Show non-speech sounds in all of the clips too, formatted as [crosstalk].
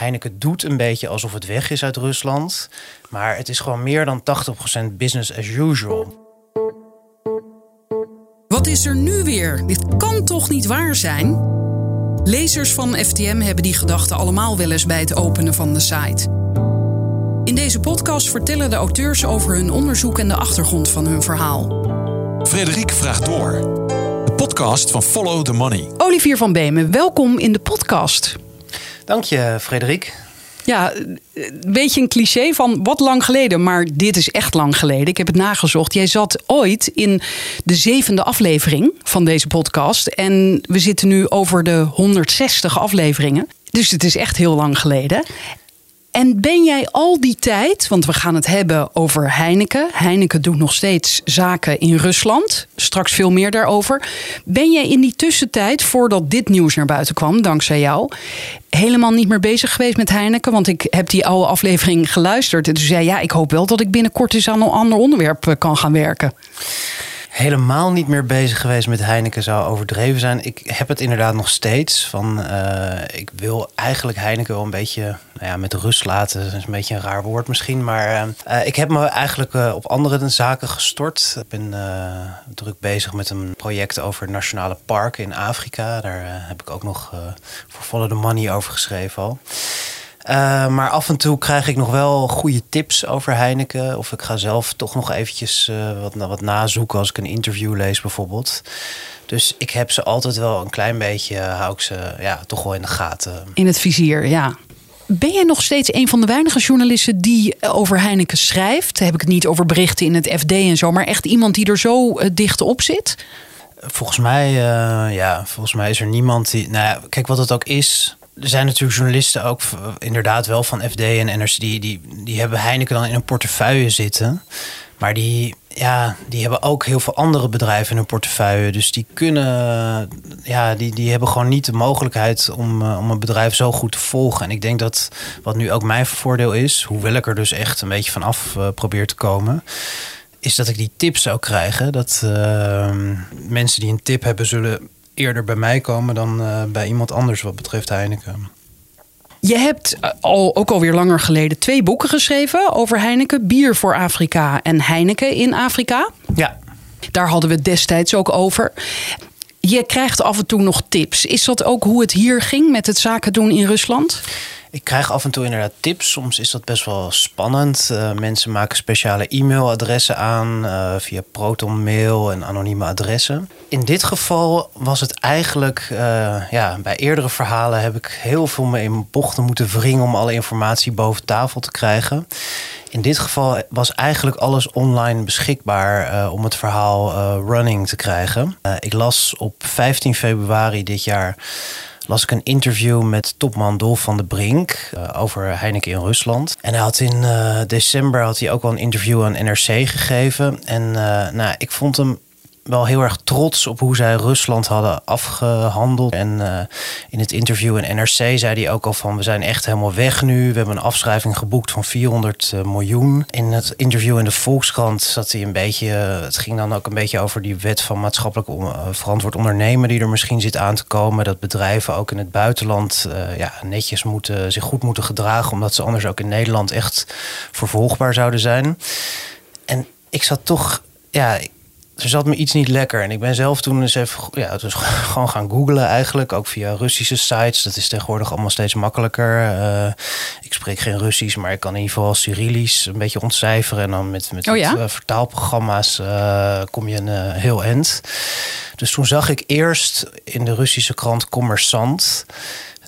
Heineken doet een beetje alsof het weg is uit Rusland. Maar het is gewoon meer dan 80% business as usual. Wat is er nu weer? Dit kan toch niet waar zijn? Lezers van FTM hebben die gedachten allemaal wel eens bij het openen van de site. In deze podcast vertellen de auteurs over hun onderzoek en de achtergrond van hun verhaal. Frederik vraagt door. De podcast van Follow the Money. Olivier van Beemen, welkom in de podcast. Dank je, Frederik. Ja, een beetje een cliché van wat lang geleden, maar dit is echt lang geleden. Ik heb het nagezocht. Jij zat ooit in de zevende aflevering van deze podcast. En we zitten nu over de 160 afleveringen. Dus het is echt heel lang geleden. En ben jij al die tijd, want we gaan het hebben over Heineken. Heineken doet nog steeds zaken in Rusland. Straks veel meer daarover. Ben jij in die tussentijd, voordat dit nieuws naar buiten kwam, dankzij jou, helemaal niet meer bezig geweest met Heineken? Want ik heb die oude aflevering geluisterd. En toen zei ja, ik hoop wel dat ik binnenkort eens aan een ander onderwerp eh, kan gaan werken helemaal niet meer bezig geweest met Heineken zou overdreven zijn. Ik heb het inderdaad nog steeds. Van, uh, ik wil eigenlijk Heineken wel een beetje nou ja, met rust laten. Dat is een beetje een raar woord misschien. Maar uh, ik heb me eigenlijk op andere zaken gestort. Ik ben druk bezig met een project over nationale parken in Afrika. Daar heb ik ook nog voor Follow the Money over geschreven al. Uh, maar af en toe krijg ik nog wel goede tips over Heineken. Of ik ga zelf toch nog eventjes uh, wat, wat nazoeken als ik een interview lees bijvoorbeeld. Dus ik heb ze altijd wel een klein beetje, uh, hou ik ze ja, toch wel in de gaten. In het vizier, ja. Ben jij nog steeds een van de weinige journalisten die over Heineken schrijft? heb ik het niet over berichten in het FD en zo, maar echt iemand die er zo dicht op zit? Volgens mij, ja, volgens mij is er niemand die. Nou ja, kijk wat het ook is er zijn natuurlijk journalisten ook inderdaad wel van FD en NRC... Die, die, die hebben Heineken dan in een portefeuille zitten. Maar die, ja, die hebben ook heel veel andere bedrijven in hun portefeuille. Dus die kunnen, ja, die, die hebben gewoon niet de mogelijkheid om, uh, om een bedrijf zo goed te volgen. En ik denk dat wat nu ook mijn voordeel is, hoewel ik er dus echt een beetje vanaf uh, probeer te komen, is dat ik die tips zou krijgen. Dat uh, mensen die een tip hebben zullen eerder bij mij komen dan uh, bij iemand anders wat betreft Heineken. Je hebt al, ook alweer langer geleden twee boeken geschreven over Heineken. Bier voor Afrika en Heineken in Afrika. Ja. Daar hadden we het destijds ook over. Je krijgt af en toe nog tips. Is dat ook hoe het hier ging met het zaken doen in Rusland? Ik krijg af en toe inderdaad tips. Soms is dat best wel spannend. Uh, mensen maken speciale e-mailadressen aan uh, via Proton Mail en anonieme adressen. In dit geval was het eigenlijk, uh, ja, bij eerdere verhalen heb ik heel veel me in bochten moeten wringen om alle informatie boven tafel te krijgen. In dit geval was eigenlijk alles online beschikbaar om het verhaal running te krijgen. ik las op 15 februari dit jaar las ik een interview met topman Dolf van de Brink uh, over Heineken in Rusland. En hij had in uh, december had hij ook al een interview aan NRC gegeven. En uh, nou, ik vond hem wel heel erg trots op hoe zij Rusland hadden afgehandeld. En uh, in het interview in NRC zei hij ook al van... we zijn echt helemaal weg nu. We hebben een afschrijving geboekt van 400 uh, miljoen. In het interview in de Volkskrant zat hij een beetje... het ging dan ook een beetje over die wet van maatschappelijk verantwoord ondernemen... die er misschien zit aan te komen. Dat bedrijven ook in het buitenland ja, netjes moeten, zich goed moeten gedragen... omdat ze anders ook in Nederland echt vervolgbaar zouden zijn. En ik zat toch... Ja, er zat me iets niet lekker. En ik ben zelf toen eens even ja, dus [laughs] gewoon gaan googlen eigenlijk. Ook via Russische sites. Dat is tegenwoordig allemaal steeds makkelijker. Uh, ik spreek geen Russisch, maar ik kan in ieder geval Cyrillisch een beetje ontcijferen. En dan met, met oh ja? uh, vertaalprogramma's uh, kom je een heel eind. Dus toen zag ik eerst in de Russische krant Commerçant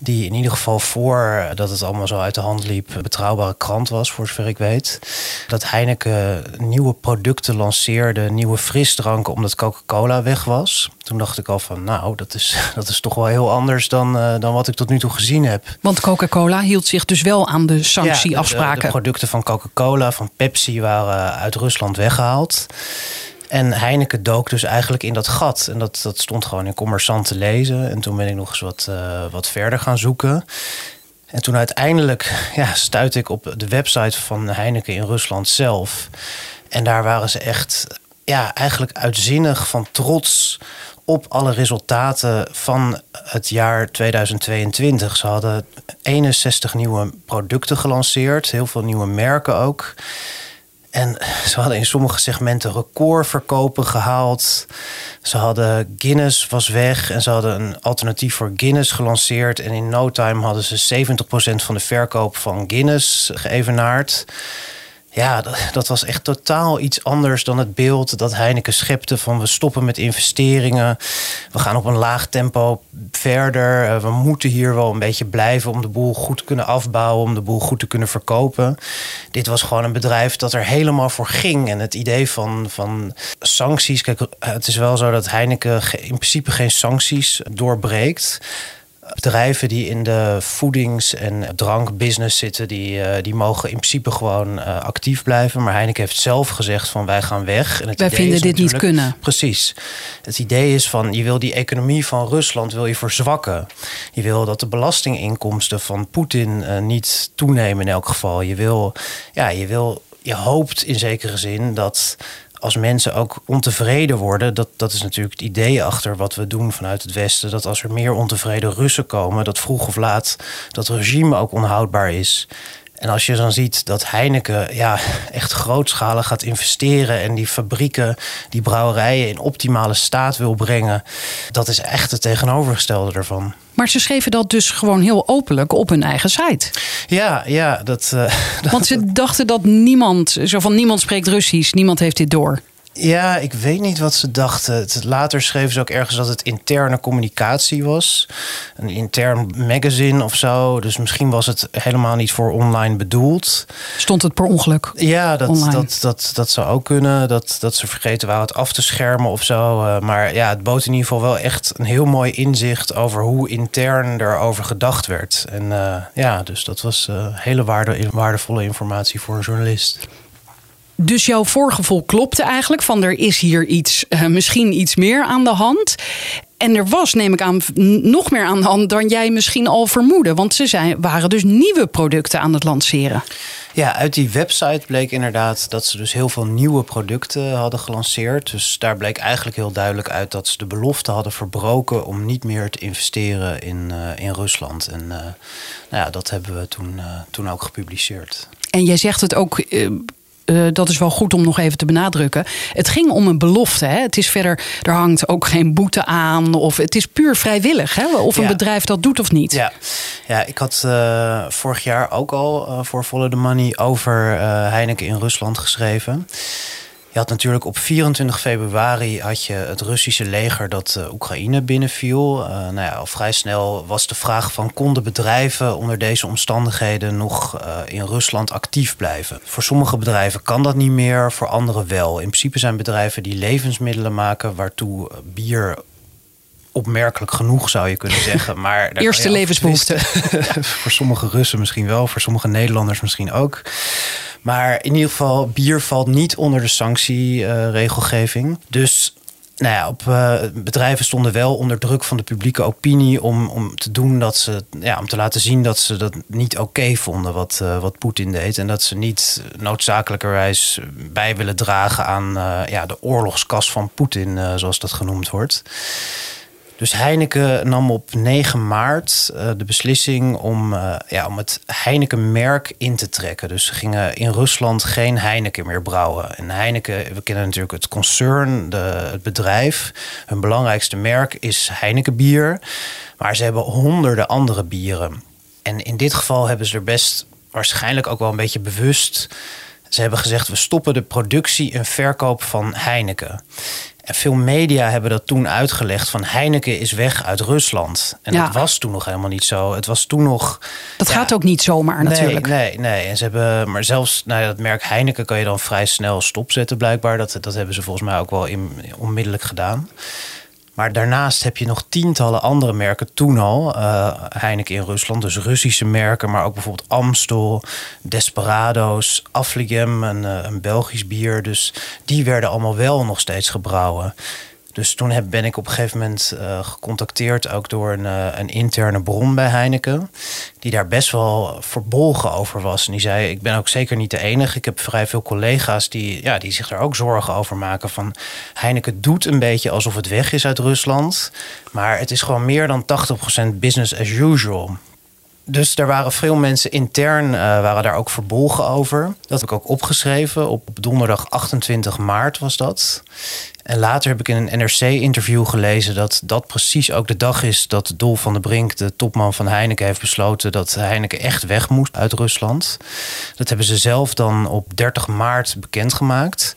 die in ieder geval voor dat het allemaal zo uit de hand liep, een betrouwbare krant was, voor zover ik weet. Dat Heineken nieuwe producten lanceerde, nieuwe frisdranken, omdat Coca-Cola weg was. Toen dacht ik al van, nou, dat is, [laughs] dat is toch wel heel anders dan, uh, dan wat ik tot nu toe gezien heb. Want Coca-Cola hield zich dus wel aan de sanctieafspraken. Ja, de, de, de producten van Coca-Cola, van Pepsi waren uit Rusland weggehaald. En Heineken dook dus eigenlijk in dat gat. En dat, dat stond gewoon in commerçant te lezen. En toen ben ik nog eens wat, uh, wat verder gaan zoeken. En toen uiteindelijk ja, stuitte ik op de website van Heineken in Rusland zelf. En daar waren ze echt ja, eigenlijk uitzinnig van trots op alle resultaten van het jaar 2022. Ze hadden 61 nieuwe producten gelanceerd, heel veel nieuwe merken ook. En ze hadden in sommige segmenten recordverkopen gehaald. Ze hadden Guinness was weg en ze hadden een alternatief voor Guinness gelanceerd. En in no time hadden ze 70% van de verkoop van Guinness geëvenaard. Ja, dat, was echt totaal iets anders dan het beeld dat Heineken schepte van we stoppen met investeringen. We gaan op een laag tempo verder. Eh, we moeten hier wel een beetje blijven om de boel goed te kunnen afbouwen, om de boel goed te kunnen verkopen. Dit was gewoon een bedrijf dat er helemaal voor ging. En het idee van, van sancties. Kijk, het is wel zo dat Heineken in principe geen sancties doorbreekt bedrijven die in de voedings- en drankbusiness zitten, die, uh, die mogen in principe gewoon uh, actief blijven. Maar Heineken heeft zelf gezegd van wij gaan weg. En het wij vinden dit niet kunnen. Precies. Het idee is van je wil die economie van Rusland wil je verzwakken. Je wil dat de belastinginkomsten van Poetin uh, niet toenemen in elk geval. Je wil, ja, je wil, je hoopt in zekere zin dat als mensen ook ontevreden worden, dat, dat is natuurlijk het idee achter wat we doen vanuit het Westen, dat als er meer ontevreden Russen komen, dat vroeg of laat dat regime ook onhoudbaar is. En als je dan ziet dat Heineken ja, echt grootschalig gaat investeren en die fabrieken, die brouwerijen in optimale staat wil brengen, dat is echt het tegenovergestelde ervan. Maar ze schreven dat dus gewoon heel openlijk op hun eigen site. Ja, ja. Dat, uh, [laughs] Want ze dachten dat niemand, zo van niemand spreekt Russisch, niemand heeft dit door. Ja, ik weet niet wat ze dachten. Later schreven ze ook ergens dat het interne communicatie was. Een intern magazine of zo. Dus misschien was het helemaal niet voor online bedoeld. Stond het per ongeluk? Ja, dat, dat, dat, dat zou ook kunnen. Dat, dat ze vergeten waren het af te schermen of zo. Eh, maar ja, het bood in ieder geval wel echt een heel mooi inzicht over hoe intern erover gedacht werd. En uh, ja, dus dat was uh, hele waarde, waardevolle informatie voor een journalist. Dus jouw voorgevoel klopte eigenlijk van er is hier iets, uh, misschien iets meer aan de hand. En er was, neem ik aan, nog meer aan de hand dan jij misschien al vermoedde. Want ze zijn, waren dus nieuwe producten aan het lanceren. Ja, uit die website bleek inderdaad dat ze dus heel veel nieuwe producten hadden gelanceerd. Dus daar bleek eigenlijk heel duidelijk uit dat ze de belofte hadden verbroken om niet meer te investeren in, uh, in Rusland. En uh, nou ja, dat hebben we toen, uh, toen ook gepubliceerd. En jij zegt het ook uh, dat is wel goed om nog even te benadrukken. Het ging om een belofte. Hè? Het is verder, er hangt ook geen boete aan. Of het is puur vrijwillig. Hè? Of een bedrijf dat doet of niet. Ja, ja ik had uh, vorig jaar ook al uh, voor Follow the Money over Heineken in Rusland geschreven. Je had natuurlijk op 24 februari had je het Russische leger dat uh, Oekraïne binnenviel. Uh, nou ja, al vrij snel was de vraag van konden bedrijven onder deze omstandigheden nog uh, in Rusland actief blijven. Voor sommige bedrijven kan dat niet meer, voor anderen wel. In principe zijn bedrijven die levensmiddelen maken waartoe bier opmerkelijk genoeg, zou je kunnen zeggen. [laughs] Maar Eerste levensbehoefte. [laughs] voor sommige Russen misschien wel, voor sommige Nederlanders misschien ook. Maar in ieder geval, bier valt niet onder de sanctieregelgeving. dus nou ja, op, uh, bedrijven stonden wel onder druk van de publieke opinie om, om te doen dat ze, ja, om te laten zien dat ze dat niet oké vonden wat, uh, wat Poetin deed. En dat ze niet noodzakelijkerwijs bij willen dragen aan uh, ja, de oorlogskas van Poetin, zoals dat genoemd wordt. Dus Heineken nam op 9 maart uh, de beslissing om, uh, ja, om het Heineken-merk in te trekken. Dus ze gingen in Rusland geen Heineken meer brouwen. En Heineken, we kennen natuurlijk het concern, de, het bedrijf. Hun belangrijkste merk is Heineken bier. Maar ze hebben honderden andere bieren. En in dit geval hebben ze er best waarschijnlijk ook wel een beetje bewust. Ze hebben gezegd: we stoppen de productie en verkoop van Heineken. En veel media hebben dat toen uitgelegd van Heineken is weg uit Rusland. En dat was toen nog helemaal niet zo. Het was toen nog. Dat gaat ook niet zomaar natuurlijk. Nee, nee. En ze hebben, maar zelfs nou ja, dat merk Heineken kan je dan vrij snel stopzetten, blijkbaar. Dat, dat hebben ze volgens mij ook wel in, onmiddellijk gedaan. Maar daarnaast heb je nog tientallen andere merken toen al. Uh, Heineken in Rusland, dus Russische merken, maar ook bijvoorbeeld Amstel, Desperado's, Affligem, een, uh, een Belgisch bier. Dus die werden allemaal wel nog steeds gebrouwen. Dus toen heb, ben ik op een gegeven moment uh, gecontacteerd, ook door een, uh, een, interne bron bij Heineken, die daar best wel verbolgen over was. En die zei: Ik ben ook zeker niet de enige. Ik heb vrij veel collega's die, ja, die zich daar ook zorgen over maken. Van Heineken doet een beetje alsof het weg is uit Rusland, maar het is gewoon meer dan 80% business as usual. Dus er waren veel mensen intern, uh, waren daar ook verbolgen over. Dat heb ik ook opgeschreven. Op donderdag 28 maart was dat. En later heb ik in een NRC-interview gelezen dat dat precies ook de dag is dat Dolf van der Brink, de topman van Heineken, heeft besloten dat Heineken echt weg moest uit Rusland. Dat hebben ze zelf dan op 30 maart bekendgemaakt.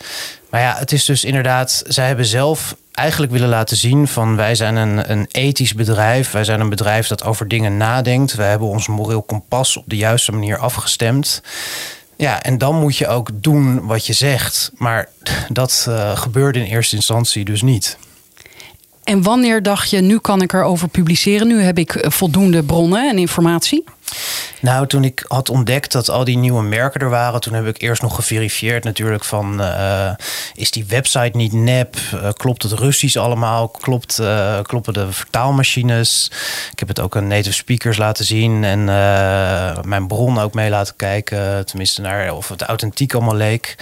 Maar ja, het is dus inderdaad, zij hebben zelf eigenlijk willen laten zien van wij zijn een, een ethisch bedrijf. Wij zijn een bedrijf dat over dingen nadenkt. Wij hebben ons moreel kompas op de juiste manier afgestemd. Ja, en dan moet je ook doen wat je zegt. Maar dat uh, gebeurde in eerste instantie dus niet. En wanneer dacht je, nu kan ik erover publiceren? Nu heb ik voldoende bronnen en informatie? Nou, toen ik had ontdekt dat al die nieuwe merken er waren, toen heb ik eerst nog geverifieerd natuurlijk van uh, is die website niet nep? Uh, klopt het Russisch allemaal? Klopt, uh, kloppen de vertaalmachines? Ik heb het ook aan native speakers laten zien en mijn bron ook mee laten kijken, tenminste naar of het authentiek allemaal leek.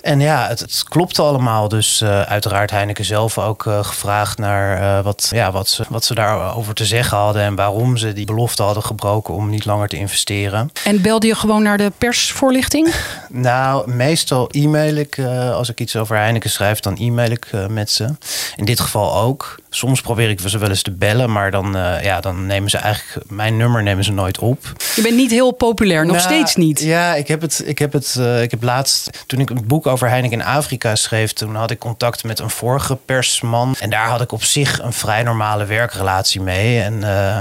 En ja, het, het klopte allemaal. Dus uh, uiteraard Heineken zelf ook uh, gevraagd naar uh, wat, ja, wat, ze, wat ze daarover te zeggen hadden. En waarom ze die belofte hadden gebroken om niet langer te investeren. En belde je gewoon naar de persvoorlichting? [laughs] nou, meestal e-mail ik. als ik iets over Heineken schrijf, dan e-mail ik met ze. In dit geval ook. Soms probeer ik ze wel eens te bellen, maar dan, uh, ja, dan nemen ze eigenlijk mijn nummer nemen ze nooit op. Je bent niet heel populair, nog nou, steeds niet. Ja, ik heb het. Ik heb het. Uh, ik heb laatst toen ik een boek over Heineken in Afrika schreef, toen had ik contact met een vorige persman en daar had ik op zich een vrij normale werkrelatie mee. En uh,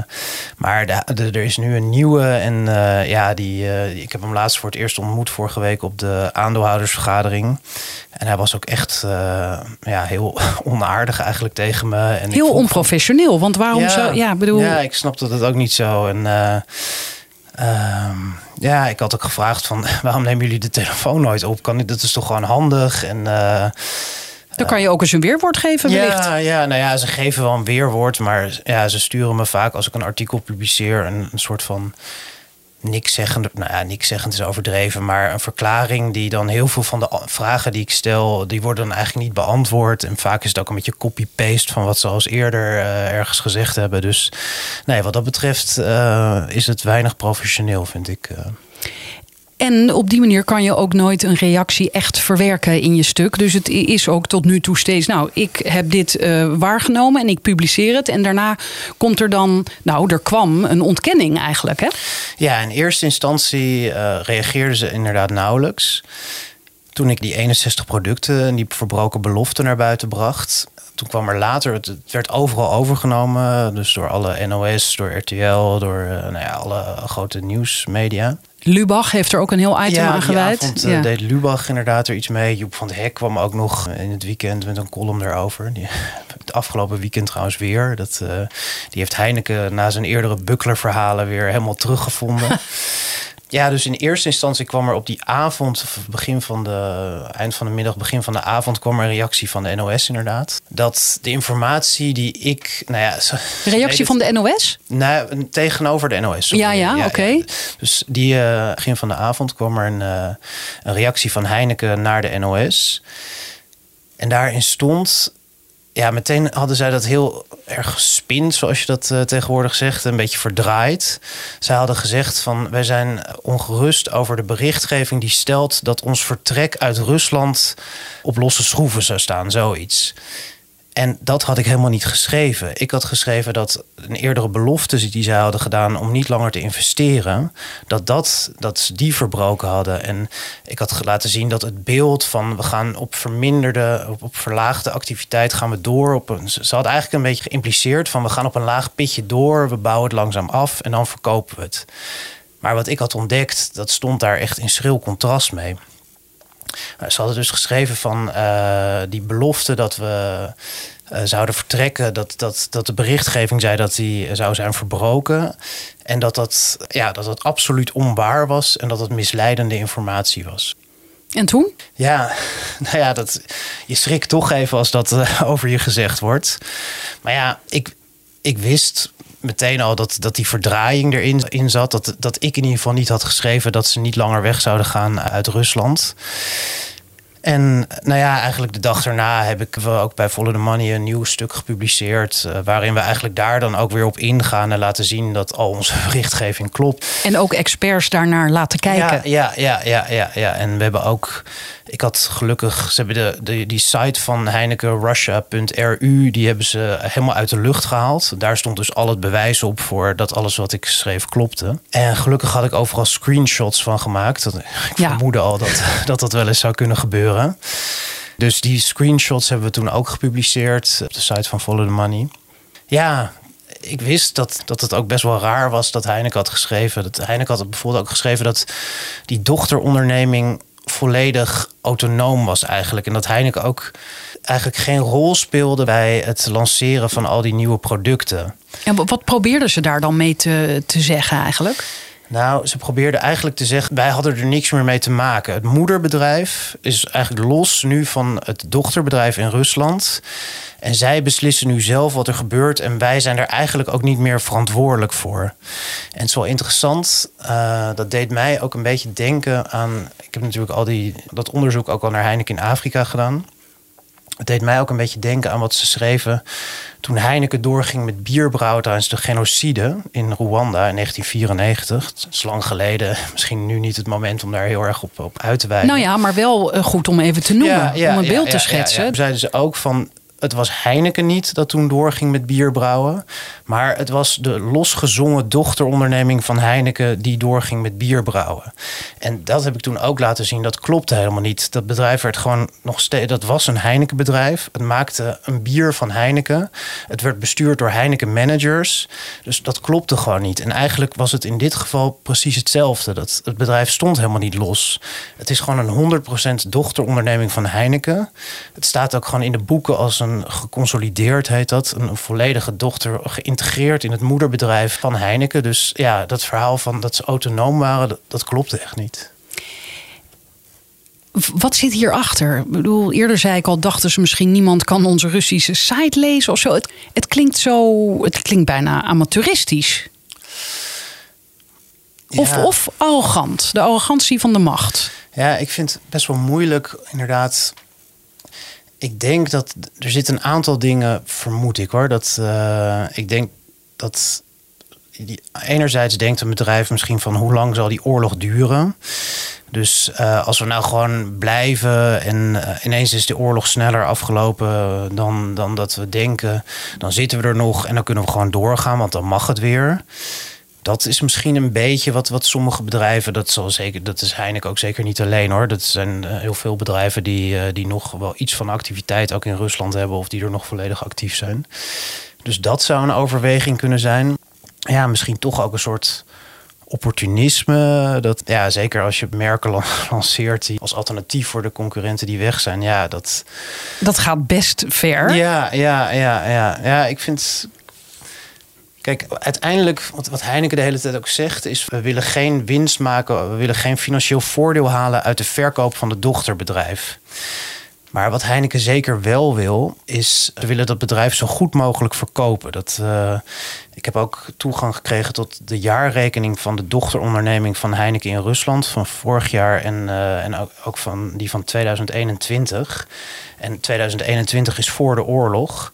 maar de, de, er is nu een nieuwe en ja, die. ik heb hem laatst voor het eerst ontmoet vorige week op de aandeelhoudersvergadering. En hij was ook echt ja, heel [laughs] onaardig eigenlijk tegen me. En Heel onprofessioneel, want waarom ja, zo? Ja, bedoel... ja, ik snapte dat ook niet zo. En uh, uh, ja, ik had ook gevraagd van [laughs] waarom nemen jullie de telefoon nooit op? Kan dat is toch gewoon handig? En uh, dan kan je ook eens een weerwoord geven, wellicht. Ja, ja, nou ja, ze geven wel een weerwoord, maar ja, ze sturen me vaak als ik een artikel publiceer een, een soort van niks zeggend, nou ja, niks zeggend is overdreven, maar een verklaring die dan heel veel van de vragen die ik stel, die worden dan eigenlijk niet beantwoord. En vaak is het ook een beetje copy-paste van wat ze als eerder uh, ergens gezegd hebben. Dus nee, wat dat betreft uh, is het weinig professioneel, vind ik. Uh. En op die manier kan je ook nooit een reactie echt verwerken in je stuk. Dus het is ook tot nu toe steeds, nou, ik heb dit uh, waargenomen en ik publiceer het. En daarna komt er dan, nou, er kwam een ontkenning eigenlijk. Hè? Ja, in eerste instantie uh, reageerden ze inderdaad nauwelijks. Toen ik die 61 producten en die verbroken beloften naar buiten bracht, toen kwam er later, het, werd overal overgenomen. Dus door alle NOS, door RTL, door uh, nou ja, alle grote nieuwsmedia. Lubach heeft er ook een heel item ja, aan gewijd. Avond, ja, deed Lubach inderdaad er iets mee. Joep van het Hek kwam ook nog in het weekend met een column erover. Die, het afgelopen weekend trouwens weer. Dat, uh, die heeft Heineken na zijn eerdere buckler-verhalen weer helemaal teruggevonden. [laughs] Ja, dus in eerste instantie kwam er op die avond, begin van de eind van de middag, begin van de avond, kwam er een reactie van de NOS inderdaad. Dat de informatie die ik, nou ja. [laughs] Reactie van de NOS? Nou, tegenover de NOS. Ja, ja, ja oké. Ja. Dus die uh, begin van de avond kwam er een, uh, een reactie van Heineken naar de NOS. En daarin stond ja, meteen hadden zij dat heel erg gespind, zoals je dat uh, tegenwoordig zegt, een beetje verdraaid. Zij hadden gezegd van wij zijn ongerust over de berichtgeving die stelt dat ons vertrek uit Rusland op losse schroeven zou staan, zoiets. En dat had ik helemaal niet geschreven. Ik had geschreven dat een eerdere belofte die zij hadden gedaan om niet langer te investeren, dat, dat, dat ze die verbroken hadden. En ik had laten zien dat het beeld van we gaan op verminderde, op, op verlaagde activiteit gaan we door. Op een, ze had eigenlijk een beetje geïmpliceerd van we gaan op een laag pitje door, we bouwen het langzaam af en dan verkopen we het. Maar wat ik had ontdekt, dat stond daar echt in schril contrast mee. Nou, ze hadden dus geschreven van uh, die belofte dat we uh, zouden vertrekken, dat, dat, dat de berichtgeving zei dat die zou zijn verbroken. En dat dat, ja, dat dat absoluut onwaar was en dat het misleidende informatie was. En toen? Ja, [laughs] nou ja, dat, je schrikt toch even als dat eh, [laughs] over je gezegd wordt. Maar ja, ik, ik wist meteen al dat, dat die verdraaiing erin in zat. Dat, dat ik in ieder geval niet had geschreven dat ze niet langer weg zouden gaan uit Rusland. En nou ja, eigenlijk de dag daarna heb ik ook bij Follow the Money een nieuw stuk gepubliceerd. Uh, waarin we eigenlijk daar dan ook weer op ingaan en laten zien dat al onze [laughs] berichtgeving klopt. En ook experts daarnaar laten kijken. Ja, ja, ja, ja, ja. ja. En we hebben ook ik had gelukkig, ze hebben de, de, die site van Heineken Russia.ru, die hebben ze helemaal uit de lucht gehaald. Daar stond dus al het bewijs op voor dat alles wat ik schreef klopte. En gelukkig had ik overal screenshots van gemaakt. Ik ja. vermoedde al dat, [laughs] dat dat wel eens zou kunnen gebeuren. Dus die screenshots hebben we toen ook gepubliceerd op de site van Follow the Money. Ja, ik wist dat, dat het ook best wel raar was dat Heineken had geschreven. Dat Heineken had bijvoorbeeld ook geschreven dat die dochteronderneming volledig autonoom was eigenlijk. En dat Heineken ook eigenlijk geen rol speelde bij het lanceren van al die nieuwe producten. En wat probeerden ze daar dan mee te, te zeggen eigenlijk? Nou, ze probeerden eigenlijk te zeggen: wij hadden er niks meer mee te maken. Het moederbedrijf is eigenlijk los nu van het dochterbedrijf in Rusland. En zij beslissen nu zelf wat er gebeurt. En wij zijn er eigenlijk ook niet meer verantwoordelijk voor. En het is wel interessant. Uh, dat deed mij ook een beetje denken aan. Ik heb natuurlijk al die, dat onderzoek ook al naar Heineken in Afrika gedaan. Het deed mij ook een beetje denken aan wat ze schreven toen Heineken doorging met bierbrouwen tijdens de genocide in Rwanda in 1994. Dat is lang geleden. [laughs] Misschien nu niet het moment om daar heel erg op, op uit te wijden. Nou ja, maar wel eh, goed om even te noemen, om een beeld te schetsen. Ja, zeiden ze ook van het was Heineken niet dat toen doorging met bierbrouwen. Maar het was de losgezongen dochteronderneming van Heineken die doorging met bierbrouwen. En dat heb ik toen ook laten zien. Dat klopte helemaal niet. Dat bedrijf werd gewoon nog steeds. Dat was een Heineken bedrijf. Het maakte een bier van Heineken. Het werd bestuurd door Heineken managers. Dus dat klopte gewoon niet. En eigenlijk was het in dit geval precies hetzelfde. Dat het bedrijf stond helemaal niet los. Het is gewoon een 100% dochteronderneming van Heineken. Het staat ook gewoon in de boeken als een geconsolideerd, heet dat. Een volledige dochter geïntegreerd in het moederbedrijf van Heineken. Dus ja, dat verhaal van dat ze autonoom waren, dat, dat klopte echt niet. Wat zit hierachter? Ik bedoel, eerder zei ik al, dachten ze misschien niemand kan onze Russische site lezen of zo. Het, het klinkt zo, het klinkt bijna amateuristisch. Of, of arrogant, de arrogantie van de macht. Ja, ik vind het best wel moeilijk, inderdaad ik denk dat er zit een aantal dingen, vermoed ik hoor. Dat uh, ik denk dat enerzijds denkt een bedrijf misschien van hoe lang zal die oorlog duren. Dus uh, als we nou gewoon blijven en uh, ineens is de oorlog sneller afgelopen dan, dan dat we denken, dan zitten we er nog en dan kunnen we gewoon doorgaan, want dan mag het weer dat is misschien een beetje wat, wat sommige bedrijven, dat, zal zeker, dat is Heineken ook zeker niet alleen hoor. Dat zijn uh, heel veel bedrijven die, uh, die nog wel iets van activiteit ook in Rusland hebben of die er nog volledig actief zijn. Dus dat zou een overweging kunnen zijn. Ja, misschien toch ook een soort opportunisme. Dat, ja, zeker als je merken [laughs] lanceert die als alternatief voor de concurrenten die weg zijn. Ja, dat. Dat gaat best ver. Ja, ja, ja, ja. Ja, ik vind. Kijk, uiteindelijk, wat, Heineken de hele tijd ook zegt, is: we willen geen winst maken, we willen geen financieel voordeel halen uit de verkoop van het dochterbedrijf. Maar wat Heineken zeker wel wil, is we willen dat bedrijf zo goed mogelijk verkopen. Dat, uh, ik heb ook toegang gekregen tot de jaarrekening van de dochteronderneming van Heineken in Rusland van vorig jaar en, uh, en ook van die van 2021. En 2021 is voor de oorlog.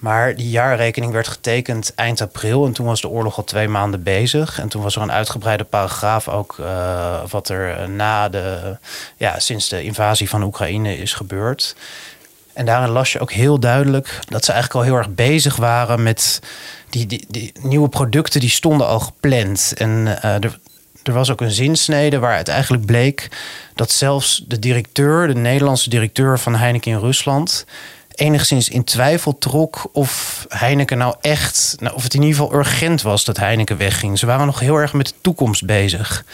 Maar die jaarrekening werd getekend eind april. En toen was de oorlog al twee maanden bezig. En toen was er een uitgebreide paragraaf ook. Uh, wat er na de. Ja, sinds de invasie van Oekraïne is gebeurd. En daarin las je ook heel duidelijk dat ze eigenlijk al heel erg bezig waren met. Die, die, die nieuwe producten die stonden al gepland. En uh, er, er was ook een zinsnede waar het eigenlijk bleek dat zelfs de directeur, de Nederlandse directeur van Heineken in Rusland enigszins in twijfel trok of Heineken nou echt, nou, of het in ieder geval urgent was dat Heineken wegging. Ze waren nog heel erg met de toekomst bezig.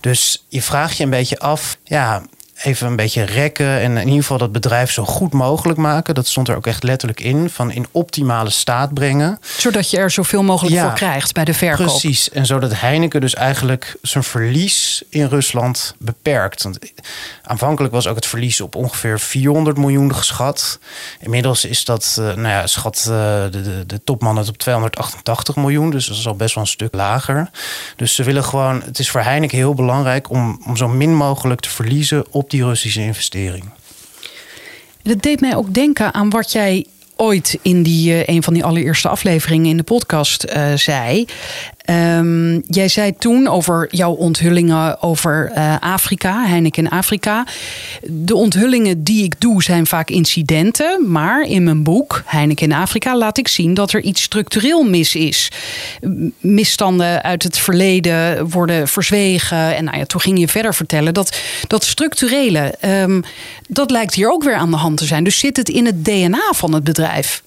Dus je vraagt je een beetje af, ja, even een beetje rekken en in ieder geval dat bedrijf zo goed mogelijk maken. Dat stond er ook echt letterlijk in, van in optimale staat brengen. Zodat je er zoveel mogelijk Ja. voor krijgt bij de verkoop. Precies, en zodat Heineken dus eigenlijk zijn verlies in Rusland beperkt. Want aanvankelijk was ook het verlies op ongeveer 400 miljoen geschat. Inmiddels is dat, eh, nou ja, schat eh, de, de, de topman het op 288 miljoen. Dus dat is al best wel een stuk lager. Dus ze willen gewoon, het is voor Heineken heel belangrijk om, om zo min mogelijk te verliezen op die Russische investering. Dat deed mij ook denken aan wat jij ooit in die, eh, een van die allereerste afleveringen in de podcast eh, zei. Ehm, jij zei toen over jouw onthullingen over eh, Afrika, Heineken in Afrika. De onthullingen die ik doe zijn vaak incidenten. Maar in mijn boek Heineken in Afrika laat ik zien dat er iets structureel mis is. Misstanden uit het verleden worden verzwegen. En nou ja, toen ging je verder vertellen dat dat structurele, ehm, dat lijkt hier ook weer aan de hand te zijn. Dus zit het in het DNA van het bedrijf?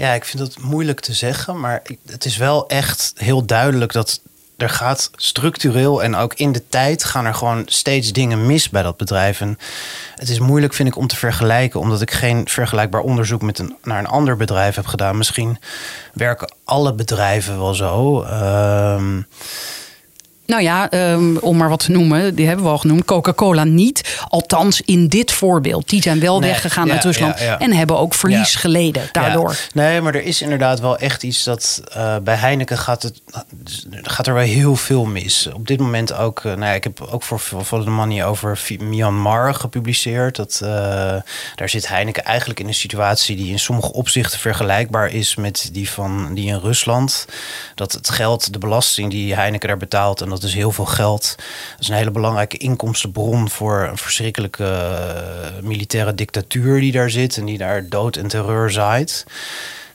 Ja, ik vind het moeilijk te zeggen, maar het is wel echt heel duidelijk dat er gaat structureel en ook in de tijd gaan er gewoon steeds dingen mis bij dat bedrijf. En het is moeilijk, vind ik, om te vergelijken, omdat ik geen vergelijkbaar onderzoek met een, naar een ander bedrijf heb gedaan. Misschien werken alle bedrijven wel zo. Ehm, Nou ja, ehm, om maar wat te noemen, die hebben we al genoemd. Coca-Cola niet. Althans, in dit voorbeeld. Die zijn wel Nee, weggegaan ja, uit Rusland. ja, ja. En hebben ook verlies geleden daardoor. Nee, maar er is inderdaad wel echt iets dat eh, bij Heineken gaat, het, gaat er wel heel veel mis. Op dit moment ook, eh, nou ja, ik heb ook voor the Money over Myanmar gepubliceerd. Dat, eh, daar zit Heineken eigenlijk in een situatie die in sommige opzichten vergelijkbaar is met die van die in Rusland. Dat het geld, de belasting die Heineken daar betaalt, en dat is heel veel geld. Dat is een hele belangrijke inkomstenbron voor een verschrikkelijke eh, militaire dictatuur die daar zit en die daar dood en terreur zaait.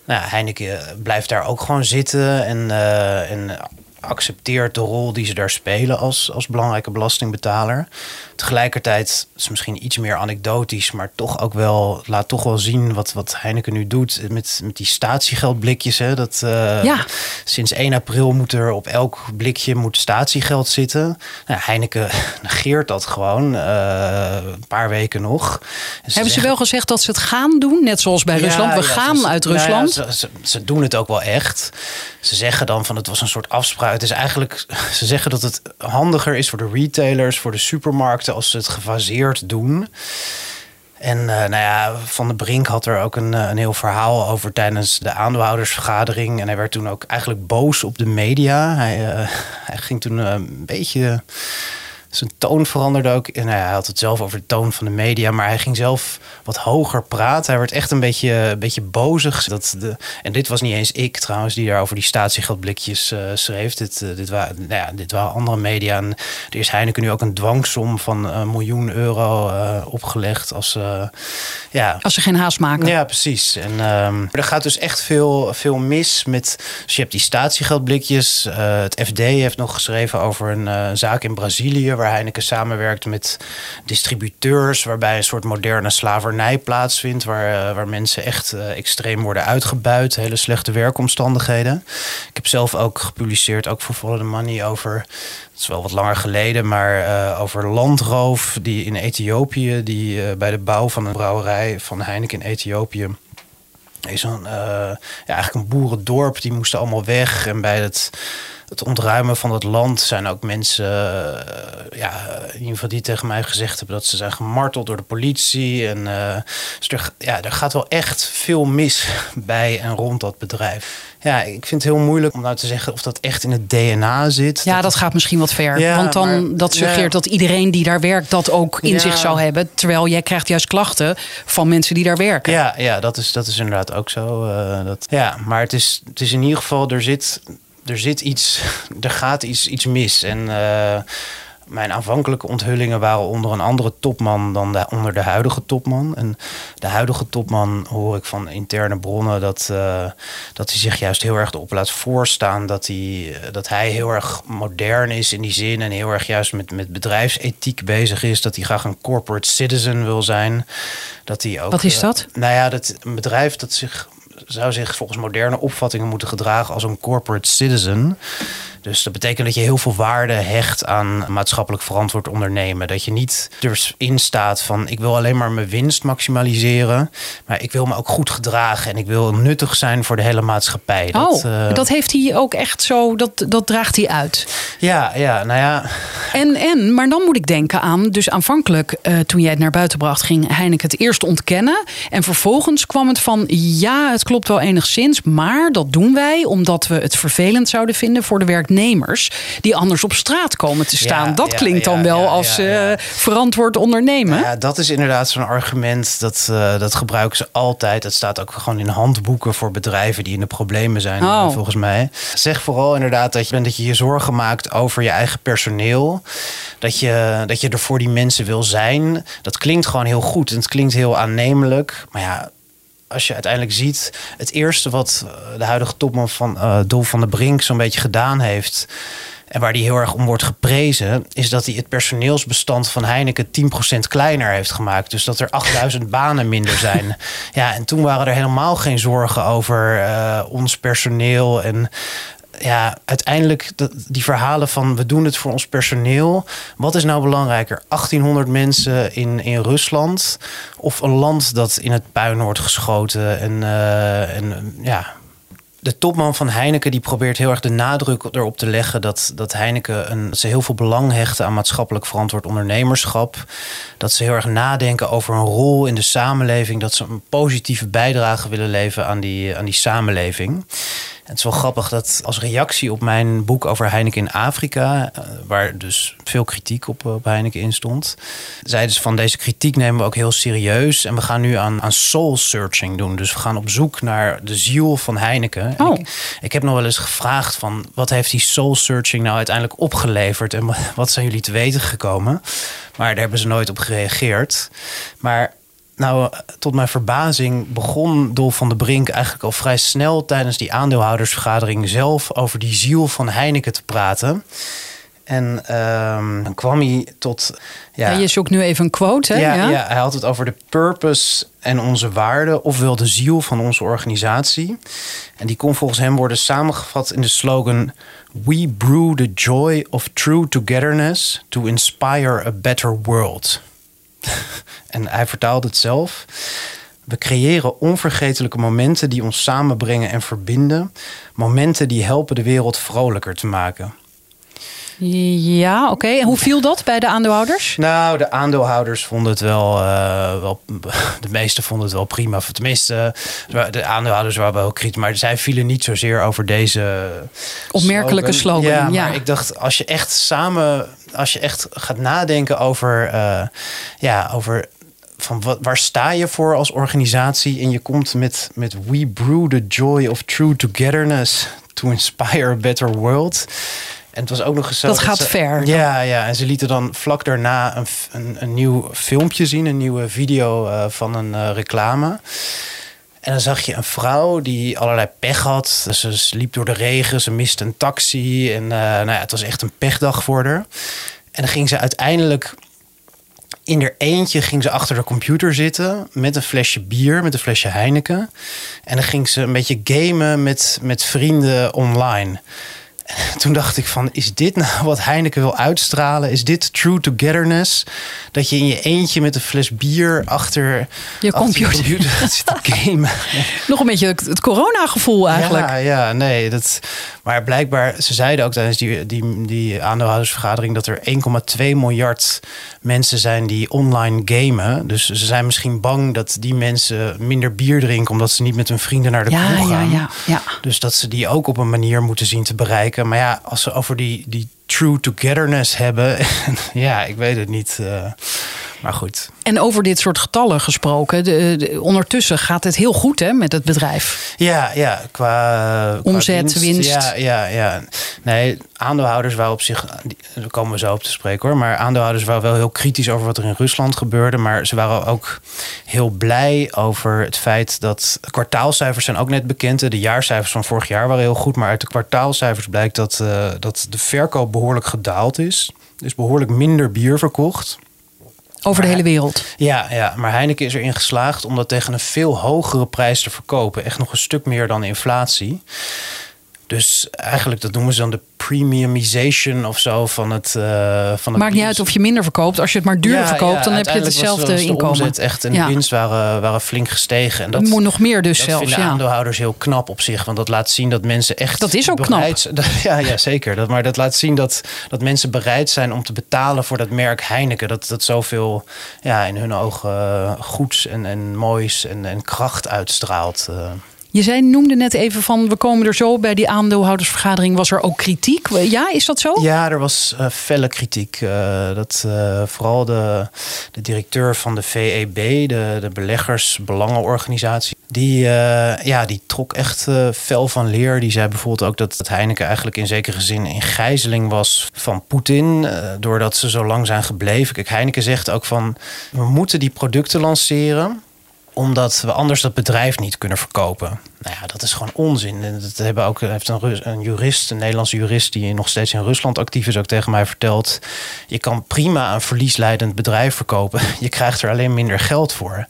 Nou, Heineken blijft daar ook gewoon zitten en, eh, en accepteert de rol die ze daar spelen als, als belangrijke belastingbetaler. Tegelijkertijd is misschien iets meer anekdotisch, maar toch ook wel, laat toch wel zien wat, wat Heineken nu doet met, met die statiegeldblikjes. Hè, dat, eh, Ja. Sinds 1 april moet er op elk blikje moet statiegeld zitten. Nou, Heineken [laughs] negeert dat gewoon, eh, een paar weken nog. En Hebben ze wel gezegd dat ze het gaan doen? Net zoals bij ja, Rusland. We ja, gaan ze- uit nou ja, Rusland. ze, ze, ze doen het ook wel echt. Ze zeggen dan van het was een soort afspraak. Het is eigenlijk, [laughs] ze zeggen dat het handiger is voor de retailers, voor de als ze het gefaseerd doen. En eh, nou ja, Van der Brink had er ook een, eh, een heel verhaal over tijdens de aandeelhoudersvergadering. En hij werd toen ook eigenlijk boos op de media. Hij, eh, hij ging toen een beetje zijn toon veranderde ook. En hij had het zelf over de toon van de media, maar hij ging zelf wat hoger praten. Hij werd echt een beetje, een beetje bozig. Dat de, en dit was niet eens ik trouwens, die daar over die statiegeldblikjes eh, schreef. Dit, eh, dit, waren, nou ja, dit waren andere media. En er is Heineken nu ook een dwangsom van een miljoen euro eh, opgelegd. Als, ja, Als ze geen haast maken. ja, precies. En ehm, er gaat dus echt veel, veel mis met. Dus je hebt die statiegeldblikjes. Het FD heeft nog geschreven over een zaak in Brazilië. waar Heineken samenwerkt met distributeurs. waarbij een soort moderne slavernij plaatsvindt. Waar, eh, waar mensen echt eh, extreem worden uitgebuit. Hele slechte werkomstandigheden. Ik heb zelf ook gepubliceerd, ook voor Follow the Money, over. Het is wel wat langer geleden, maar eh, over landroof die in Ethiopië, die bij de bouw van een brouwerij van Heineken in Ethiopië is een, ja, eigenlijk een boerendorp. Die moesten allemaal weg. En bij het, het ontruimen van het land zijn ook mensen, eh, ja, in ieder geval die tegen mij gezegd hebben dat ze zijn gemarteld door de politie. En dus er, ja, er gaat wel echt veel mis [laughs] bij en rond dat bedrijf. Ja, ik vind het heel moeilijk om nou te zeggen of dat echt in het DNA zit. Ja, dat gaat misschien wat ver. Ja, Want dan maar- dat suggereert ja. dat iedereen die daar werkt dat ook in Ja. zich zou hebben. Terwijl jij krijgt juist klachten van mensen die daar werken. Ja, ja dat, is, dat is inderdaad ook zo. eh, dat, ja, maar het is, het is in ieder geval, er zit, er zit iets, [laughs] er gaat iets, iets mis. En eh, mijn aanvankelijke onthullingen waren onder een andere topman dan de, onder de huidige topman. En de huidige topman hoor ik van interne bronnen dat, eh, dat hij zich juist heel erg erop laat voorstaan. Dat hij, dat hij heel erg modern is in die zin en heel erg juist met, met bedrijfsethiek bezig is. Dat hij graag een corporate citizen wil zijn. Dat hij ook, Wat is eh, dat? nou ja, dat een bedrijf dat zich zou zich volgens moderne opvattingen moeten gedragen als een corporate citizen. Dus dat betekent dat je heel veel waarde hecht aan maatschappelijk verantwoord ondernemen. Dat je niet erin staat van ik wil alleen maar mijn winst maximaliseren. Maar ik wil me ook goed gedragen en ik wil nuttig zijn voor de hele maatschappij. Dat, oh, uh... dat heeft hij ook echt zo, dat, dat draagt hij uit. Ja, ja, nou ja. En, en, maar dan moet ik denken aan, dus aanvankelijk uh, toen jij het naar buiten bracht, ging Heineken het eerst ontkennen. En vervolgens kwam het van ja, het klopt wel enigszins, maar dat doen wij omdat we het vervelend zouden vinden voor de werknemers ondernemers die anders op straat komen te staan. dat klinkt dan wel als uh, verantwoord ondernemen. Ja, dat is inderdaad zo'n argument. Dat, uh, dat gebruiken ze altijd. Dat staat ook gewoon in handboeken voor bedrijven die in de problemen zijn, oh. volgens mij. Zeg vooral inderdaad dat je, dat je je zorgen maakt over je eigen personeel. Dat je, dat je er voor die mensen wil zijn. Dat klinkt gewoon heel goed. En het klinkt heel aannemelijk. Maar ja, als je uiteindelijk ziet, het eerste wat eh, de huidige topman van uh, Dolf van der Brink zo'n beetje gedaan heeft. En waar die heel erg om wordt geprezen, is dat hij het personeelsbestand van Heineken 10% kleiner heeft gemaakt. Dus dat er 8000 [laughs] banen minder zijn. Ja, en toen waren er helemaal geen zorgen over uh, ons personeel. En ja, uiteindelijk die verhalen van we doen het voor ons personeel. Wat is nou belangrijker? 1800 mensen in, in Rusland of een land dat in het puin wordt geschoten en, uh, en ja, de topman van Heineken die probeert heel erg de nadruk erop te leggen dat, dat Heineken een, ze heel veel belang hechten aan maatschappelijk verantwoord ondernemerschap. Dat ze heel erg nadenken over een rol in de samenleving. Dat ze een positieve bijdrage willen leveren aan die, aan die samenleving het is wel grappig dat als reactie op mijn boek over Heineken in Afrika, eh, waar dus veel kritiek op, op Heineken in stond, zeiden ze van deze kritiek nemen we ook heel serieus. En we gaan nu aan, aan soul searching doen. Dus we gaan op zoek naar de ziel van Heineken. Oh. Ik, ik, heb nog wel eens gevraagd van wat heeft die soul searching nou uiteindelijk opgeleverd en wat zijn jullie te weten gekomen? Maar daar hebben ze nooit op gereageerd. Maar nou, tot mijn verbazing begon Dolf van de Brink eigenlijk al vrij snel tijdens die aandeelhoudersvergadering zelf over die ziel van Heineken te praten. En um, dan kwam hij tot. Ja, ja, je zoekt nu even een quote. Hè? Ja, ja? ja, hij had het over de purpose en onze waarden, ofwel de ziel van onze organisatie. En die kon volgens hem worden samengevat in de slogan: We brew the joy of true togetherness to inspire a better world. [laughs] en hij vertaalde het zelf. We creëren onvergetelijke momenten die ons samenbrengen en verbinden. Momenten die helpen de wereld vrolijker te maken. Ja, oké. En hoe viel dat bij de aandeelhouders? Nou, de aandeelhouders vonden het wel, uh, wel [laughs] de meeste vonden het wel prima. Tenminste, de aandeelhouders waren wel kritisch, maar zij vielen niet zozeer over deze opmerkelijke slogan. slogan. Ja, maar ik dacht, als je echt samen, als je echt gaat nadenken over, uh, ja, over van wat, waar sta je voor als organisatie? En je komt met, met We Brew the Joy of True Togetherness to Inspire a Better World. En het was ook nog eens Dat gaat ver. Ja, ja, en ze lieten dan vlak daarna een, een, een nieuw filmpje zien, een nieuwe video uh, van een uh, reclame. En dan zag je een vrouw die allerlei pech had. Ze liep door de regen, ze miste een taxi. En uh, nou ja, het was echt een pechdag voor haar. En dan ging ze uiteindelijk in er eentje ging ze achter de computer zitten met een flesje bier, met een flesje Heineken. En dan ging ze een beetje gamen met, met vrienden online. [laughs] toen dacht ik van, is dit nou wat Heineken wil uitstralen? Is dit true togetherness? Dat je in je eentje met een fles bier achter je computer, computer [laughs] zit te gamen. Nog een beetje het corona-gevoel eigenlijk. Ja, ja, nee. Dat, maar blijkbaar, ze zeiden ook tijdens die, die, die aandeelhoudersvergadering... dat er 1,2 miljard mensen zijn die online gamen. Dus ze zijn misschien bang dat die mensen minder bier drinken... omdat ze niet met hun vrienden naar de ja, kroeg gaan. Ja, ja, ja. Dus dat ze die ook op een manier moeten zien te bereiken. Maar ja, als ze over die, die true togetherness hebben... [laughs] ja, ik weet het niet... Uh, maar goed. En over dit soort getallen gesproken, de, ondertussen gaat het heel goed hè, met het bedrijf. Ja, ja qua, omzet, winst, Ja, ja, ja. Nee, aandeelhouders waren op zich, daar komen we zo op te spreken hoor. Maar aandeelhouders waren wel heel kritisch over wat er in Rusland gebeurde. Maar ze waren ook heel blij over het feit dat kwartaalcijfers zijn ook net bekend. De jaarcijfers van vorig jaar waren heel goed. Maar uit de kwartaalcijfers blijkt dat, uh, dat de verkoop behoorlijk gedaald is. Dus behoorlijk minder bier verkocht. Over de hele wereld. Ja, ja, maar Heineken is erin geslaagd om dat tegen een veel hogere prijs te verkopen. Echt nog een stuk meer dan inflatie. Dus eigenlijk, dat noemen ze dan de premiumization of zo van het. Uh, van het Maakt niet uit of je minder verkoopt. Als je het maar duur verkoopt, dan heb je hetzelfde was, was inkomen. De omzet echt en de winst waren, waren flink gestegen. En dat moet nog meer dus dat zelfs. vinden aandeelhouders heel knap op zich. Want dat laat zien dat mensen echt. Dat is ook bereid, knap. [laughs] ja, ja, zeker. Dat, maar dat laat zien dat, dat mensen bereid zijn om te betalen voor dat merk Heineken. Dat, dat zoveel ja, in hun ogen goeds en, en moois en, en kracht uitstraalt. Uh. Je zei, noemde net even van, we komen er zo bij die aandeelhoudersvergadering. Was er ook kritiek? Ja, is dat zo? Ja, er was uh, felle kritiek. Uh, dat uh, vooral de, de directeur van de VEB, de, de beleggersbelangenorganisatie, die, ja, die trok echt fel van leer. Die zei bijvoorbeeld ook dat, dat Heineken eigenlijk in zekere zin in gijzeling was van Poetin, doordat ze zo lang zijn gebleven. Kijk, Heineken zegt ook van, we moeten die producten lanceren omdat we anders dat bedrijf niet kunnen verkopen. Nou ja, dat is gewoon onzin. En dat hebben ook, heeft een, een jurist, een Nederlandse jurist die nog steeds in Rusland actief is, ook tegen mij verteld. Je kan prima een verliesleidend bedrijf verkopen. [laughs] Je krijgt er alleen minder geld voor.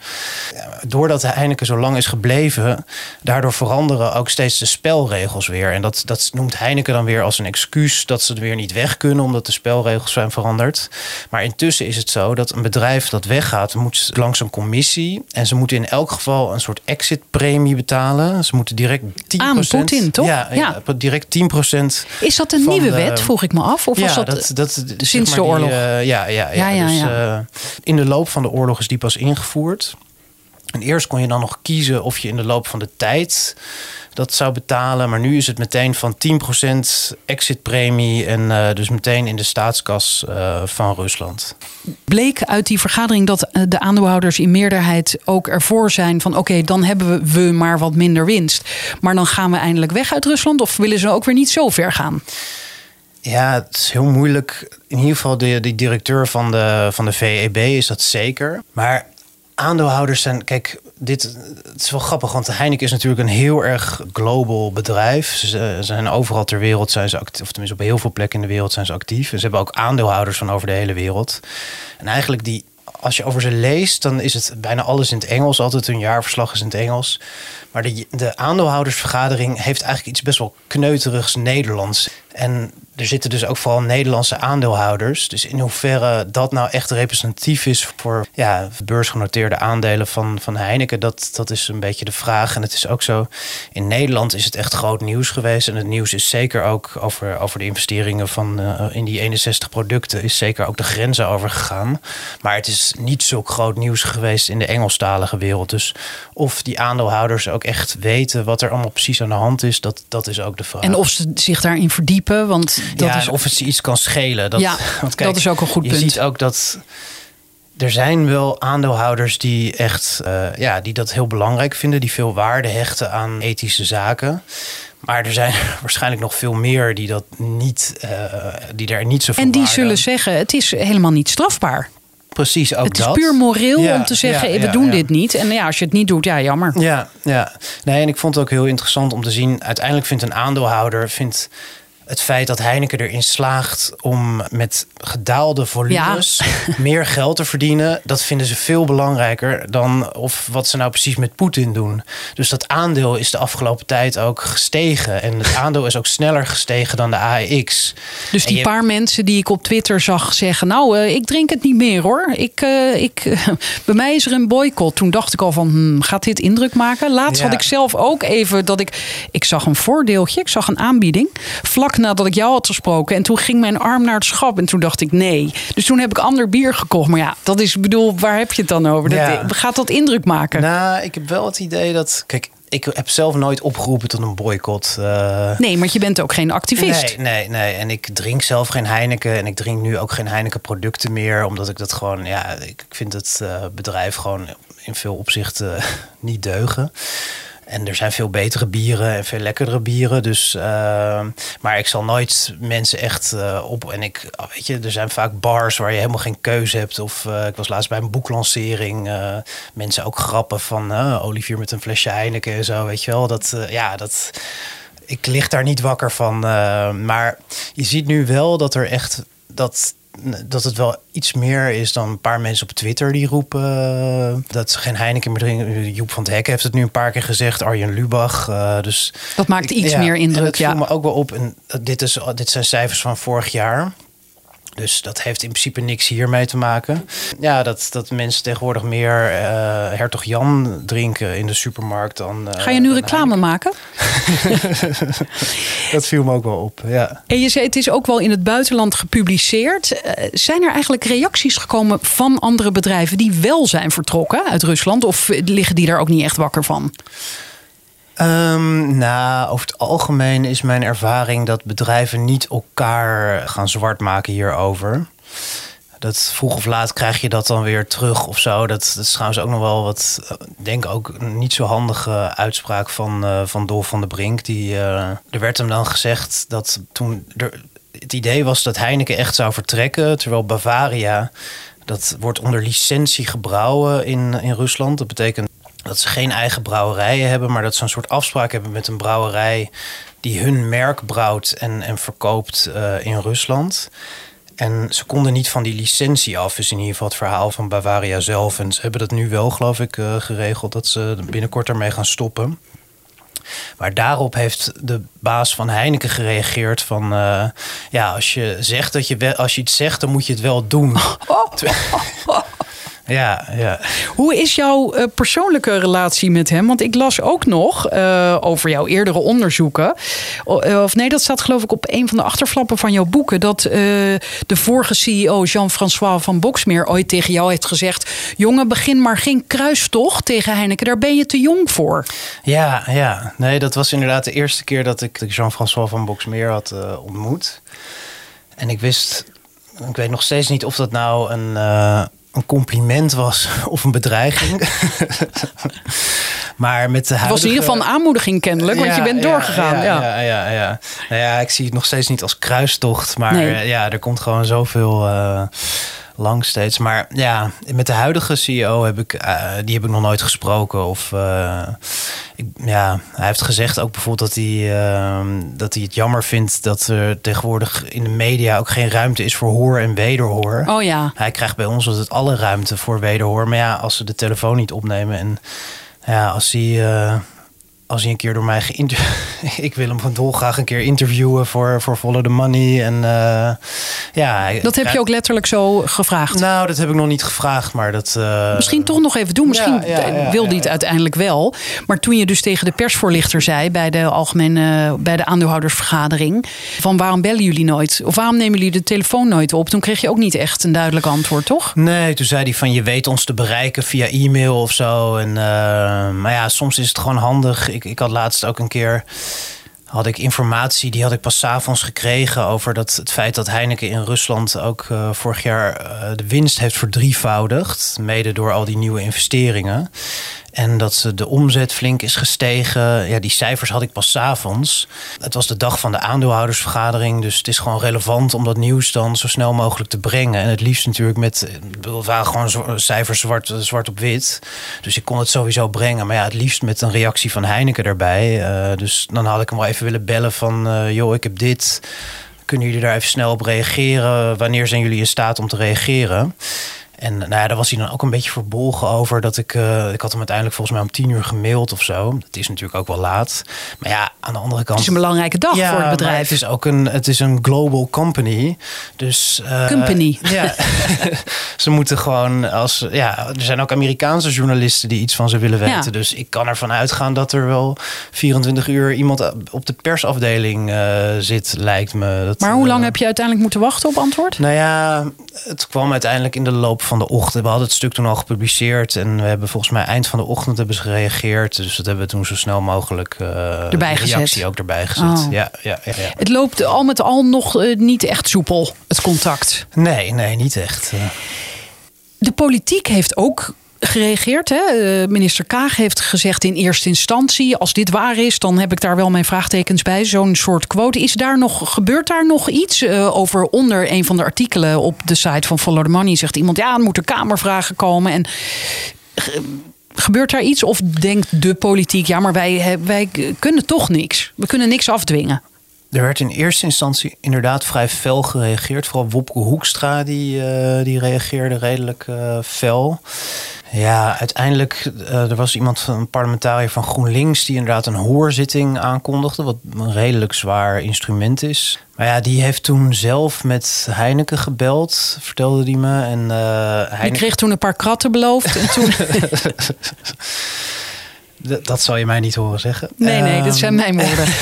Doordat Heineken zo lang is gebleven, daardoor veranderen ook steeds de spelregels weer. En dat, dat noemt Heineken dan weer als een excuus dat ze er weer niet weg kunnen, omdat de spelregels zijn veranderd. Maar intussen is het zo dat een bedrijf dat weggaat, moet langs een commissie. En ze moeten in elk geval een soort exitpremie betalen. Ze moeten direct 10%. Aan Poetin, toch? Ja, ja. direct 10%. Is dat een nieuwe wet, vroeg ik me af? Of ja, was dat, dat, dat sinds de oorlog? Die, uh, ja, ja, ja, ja, dus, uh, in de loop van de oorlog is die pas ingevoerd. En eerst kon je dan nog kiezen of je in de loop van de tijd dat zou betalen. Maar nu is het meteen van 10% exitpremie en uh, dus meteen in de staatskas uh, van Rusland. Bleek uit die vergadering dat eh, de aandeelhouders in meerderheid ook ervoor zijn van oké, okay, dan hebben we maar wat minder winst. Maar dan gaan we eindelijk weg uit Rusland of willen ze ook weer niet zo ver gaan? Ja, het is heel moeilijk. In ieder geval de, de directeur van de, van de VEB is dat zeker. Maar aandeelhouders zijn, kijk, dit het is wel grappig, want Heineken is natuurlijk een heel erg global bedrijf. Ze zijn overal ter wereld zijn ze actief, of tenminste op heel veel plekken in de wereld zijn ze actief. En ze hebben ook aandeelhouders van over de hele wereld. En eigenlijk die, als je over ze leest, dan is het bijna alles in het Engels. Altijd hun jaarverslag is in het Engels. Maar de, de aandeelhoudersvergadering heeft eigenlijk iets best wel kneuterigs Nederlands. En er zitten dus ook vooral Nederlandse aandeelhouders. Dus in hoeverre dat nou echt representatief is voor ja, beursgenoteerde aandelen van, van Heineken, dat, dat is een beetje de vraag. En het is ook zo, in Nederland is het echt groot nieuws geweest. En het nieuws is zeker ook over, over de investeringen van uh, in die 61 producten, is zeker ook de grenzen overgegaan. Maar het is niet zo groot nieuws geweest in de Engelstalige wereld. Dus of die aandeelhouders ook echt weten wat er allemaal precies aan de hand is, dat, dat is ook de vraag. En of ze zich daarin verdiepen, want dat ja, is... of het ze iets kan schelen. Dat, ja, [laughs] want kijk, dat is ook een goed je punt. Je ziet ook dat er zijn wel aandeelhouders die echt uh, ja, die dat heel belangrijk vinden, die veel waarde hechten aan ethische zaken. Maar er zijn [laughs] waarschijnlijk nog veel meer die dat niet, uh, die daar niet zo En die zullen zeggen: het is helemaal niet strafbaar. Precies, ook het is dat. puur moreel ja, om te zeggen, ja, we doen dit niet. En ja, als je het niet doet, ja, jammer. Ja, ja. Nee, en ik vond het ook heel interessant om te zien... uiteindelijk vindt een aandeelhouder... Vindt het feit dat Heineken erin slaagt om met gedaalde volumes [laughs] meer geld te verdienen, dat vinden ze veel belangrijker dan of wat ze nou precies met Poetin doen. Dus dat aandeel is de afgelopen tijd ook gestegen. En het aandeel is ook sneller gestegen dan de AEX. Dus die paar mensen die ik op Twitter zag zeggen: Nou, uh, ik drink het niet meer hoor. Ik, uh, ik, uh, [laughs] bij mij is er een boycott. Toen dacht ik al van: hmm, gaat dit indruk maken? Laatst ja. had ik zelf ook even dat ik. Ik zag een voordeeltje, ik zag een aanbieding. Vlak nadat ik jou had gesproken. En toen ging mijn arm naar het schap. En toen dacht ik nee. Dus toen heb ik ander bier gekocht. Maar ja, dat is, bedoel, waar heb je het dan over? Ja. Dat, gaat dat indruk maken? Nou, ik heb wel het idee dat. Kijk, ik heb zelf nooit opgeroepen tot een boycott. Uh... Nee, maar je bent ook geen activist. Nee, nee, nee. En ik drink zelf geen Heineken. En ik drink nu ook geen Heineken producten meer. Omdat ik dat gewoon, ja, ik vind het uh, bedrijf gewoon in veel opzichten uh, [laughs] niet deugen. En er zijn veel betere bieren en veel lekkerdere bieren. Dus, uh, maar ik zal nooit mensen echt uh, op. En ik, weet je, er zijn vaak bars waar je helemaal geen keuze hebt. Of uh, ik was laatst bij een boeklancering. mensen ook grappen van Olivier met een flesje Heineken en zo. Weet je wel, dat ja, dat. Ik lig daar niet wakker van. maar je ziet nu wel dat er echt dat dat het wel iets meer is dan een paar mensen op Twitter die roepen uh, dat ze geen Heineken meer drinken. Joep van het Hek heeft het nu een paar keer gezegd, Arjen Lubach. Uh, dus dat maakt iets meer indruk. Dat ja. viel me ook wel op. En dit, is, dit zijn cijfers van vorig jaar. Dus dat heeft in principe niks hiermee te maken. Ja, dat, dat mensen tegenwoordig meer uh, Hertog Jan drinken in de supermarkt dan. Uh, Ga je nu reclame maken? [laughs] dat viel me ook wel op. Ja. En je zei, het is ook wel in het buitenland gepubliceerd. Uh, zijn er eigenlijk reacties gekomen van andere bedrijven die wel zijn vertrokken uit Rusland? Of liggen die daar ook niet echt wakker van? Um, nou, over het algemeen is mijn ervaring dat bedrijven niet elkaar gaan zwart maken hierover. Dat vroeg of laat krijg je dat dan weer terug of zo. Dat, is trouwens ook nog wel wat, denk ook, niet zo handige uitspraak van, uh, van Dolf van der Brink. Die, uh, er werd hem dan gezegd dat toen het idee was dat Heineken echt zou vertrekken, terwijl Bavaria, dat wordt onder licentie gebrouwen in, in Rusland. Dat betekent dat ze geen eigen brouwerijen hebben, maar dat ze een soort afspraak hebben met een brouwerij die hun merk brouwt en, en verkoopt uh, in Rusland. En ze konden niet van die licentie af, is in ieder geval het verhaal van Bavaria zelf. En ze hebben dat nu wel, geloof ik, uh, geregeld dat ze binnenkort ermee gaan stoppen. Maar daarop heeft de baas van Heineken gereageerd van... Uh, ja, als je, zegt dat je, wel, als je iets zegt, dan moet je het wel doen. [laughs] [laughs] Oh. [laughs] Ja, ja. Hoe is jouw uh, persoonlijke relatie met hem? Want ik las ook nog uh, over jouw eerdere onderzoeken. Uh, of nee, dat staat geloof ik op een van de achterflappen van jouw boeken. Dat de vorige CEO Jean-François van Boksmeer ooit tegen jou heeft gezegd: Jongen, begin maar geen kruistocht tegen Heineken. Daar ben je te jong voor. Ja, ja. Nee, dat was inderdaad de eerste keer dat ik Jean-François van Boksmeer had ontmoet. En ik wist, ik weet nog steeds niet of dat nou een een compliment was [laughs] of een bedreiging. [laughs] maar met de huidige... Het was in ieder geval een aanmoediging kennelijk, want ja, je bent doorgegaan. Ja, ja, ja. ja, Nou ja, ik zie het nog steeds niet als kruistocht. Maar nee. ja, er komt gewoon zoveel uh, lang steeds. Maar ja, met de huidige CEO heb ik, uh, die heb ik nog nooit gesproken. Of uh, ik, ja, hij heeft gezegd ook bijvoorbeeld dat hij, dat hij het jammer vindt dat er tegenwoordig in de media ook geen ruimte is voor hoor en wederhoor. Oh ja. Hij krijgt bij ons altijd alle ruimte voor wederhoor. Maar ja, als ze de telefoon niet opnemen en ja, als hij als hij een keer door mij geïnterviewd... [laughs] ik wil hem van dolgraag een keer interviewen voor, voor Follow the Money. En, uh, ja, dat heb je ook letterlijk zo gevraagd? Nou, dat heb ik nog niet gevraagd, maar dat... Uh... Misschien toch nog even doen. Misschien ja, ja, ja, wilde hij het uiteindelijk wel. Maar toen je dus tegen de persvoorlichter zei... bij de algemene, bij de aandeelhoudersvergadering... van waarom bellen jullie nooit? Of waarom nemen jullie de telefoon nooit op? Toen kreeg je ook niet echt een duidelijk antwoord, toch? Nee, toen zei hij van je weet ons te bereiken via e-mail of zo. En, uh, maar ja, soms is het gewoon handig ik, ik had laatst ook een keer had ik informatie, die had ik pas avonds gekregen over dat, het feit dat Heineken in Rusland ook uh, vorig jaar uh, de winst heeft verdrievoudigd. Mede door al die nieuwe investeringen. En dat de omzet flink is gestegen. Ja, die cijfers had ik pas s avonds. Het was de dag van de aandeelhoudersvergadering. Dus het is gewoon relevant om dat nieuws dan zo snel mogelijk te brengen. En het liefst natuurlijk met. Het waren gewoon cijfers zwart, zwart op wit. Dus ik kon het sowieso brengen. Maar ja, het liefst met een reactie van Heineken erbij. Uh, dus dan had ik hem wel even willen bellen van. Uh, joh, ik heb dit. Kunnen jullie daar even snel op reageren? Wanneer zijn jullie in staat om te reageren? En nou ja, daar was hij dan ook een beetje verbolgen over. Dat ik, uh, ik had hem uiteindelijk volgens mij om tien uur gemaild of zo. Dat is natuurlijk ook wel laat. Maar ja, aan de andere kant. Het is een belangrijke dag ja, voor het bedrijf. Het is ook een, het is een global company. Dus. Uh, company. Ja. [laughs] ze moeten gewoon als. Ja, er zijn ook Amerikaanse journalisten die iets van ze willen weten. Ja. Dus ik kan ervan uitgaan dat er wel 24 uur iemand op de persafdeling uh, zit, lijkt me. Dat, maar hoe lang heb je uiteindelijk moeten wachten op antwoord? Nou ja, het kwam uiteindelijk in de loop van de ochtend. We hadden het stuk toen al gepubliceerd. En we hebben volgens mij eind van de ochtend hebben ze gereageerd. Dus dat hebben we toen zo snel mogelijk uh, erbij de reactie gezet. ook erbij gezet. Oh. Ja, ja, ja, ja, Het loopt al met al nog uh, niet echt soepel, het contact. Nee, nee, niet echt. De politiek heeft ook gereageerd. Hè? Minister Kaag heeft gezegd in eerste instantie: als dit waar is, dan heb ik daar wel mijn vraagtekens bij. Zo'n soort quote. Is daar nog, gebeurt daar nog iets uh, over onder een van de artikelen op de site van Follow the Money? Zegt iemand: ja, er moeten kamervragen komen. En gebeurt daar iets? Of denkt de politiek: ja, maar wij, wij kunnen toch niks? We kunnen niks afdwingen. Er werd in eerste instantie inderdaad vrij fel gereageerd. Vooral Wopke Hoekstra die, die reageerde redelijk fel. Ja, uiteindelijk uh, er was iemand van een parlementariër van GroenLinks die inderdaad een hoorzitting aankondigde, wat een redelijk zwaar instrument is. Maar ja, die heeft toen zelf met Heineken gebeld, vertelde die me. En, uh, Heineken... Die kreeg toen een paar kratten beloofd. En toen... [laughs] Dat zal je mij niet horen zeggen. Nee, nee, dit zijn mijn ehm, woorden.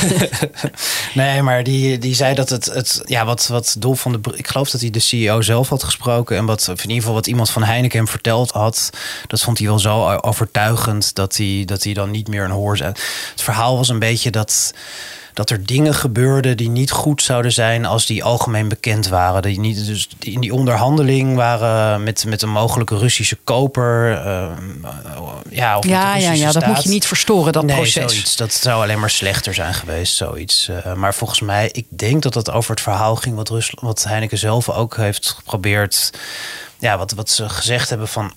[laughs] nee, maar die, die zei dat het, het ja, wat, wat Dolf van de Ik geloof dat hij de CEO zelf had gesproken. En wat in ieder geval wat iemand van Heineken hem verteld had. Dat vond hij wel zo overtuigend dat hij, dat hij dan niet meer een hoor. Het verhaal was een beetje dat dat er dingen gebeurden die niet goed zouden zijn als die algemeen bekend waren. Die niet, dus in die onderhandeling waren met, met een mogelijke Russische koper. Uh, ja, of ja, ja, ja, dat moet je niet verstoren, dat nee, proces. Zoiets, dat zou alleen maar slechter zijn geweest, zoiets. Uh, maar volgens mij, ik denk dat het over het verhaal ging wat, Rusland, wat Heineken zelf ook heeft geprobeerd. Ja, wat, wat ze gezegd hebben van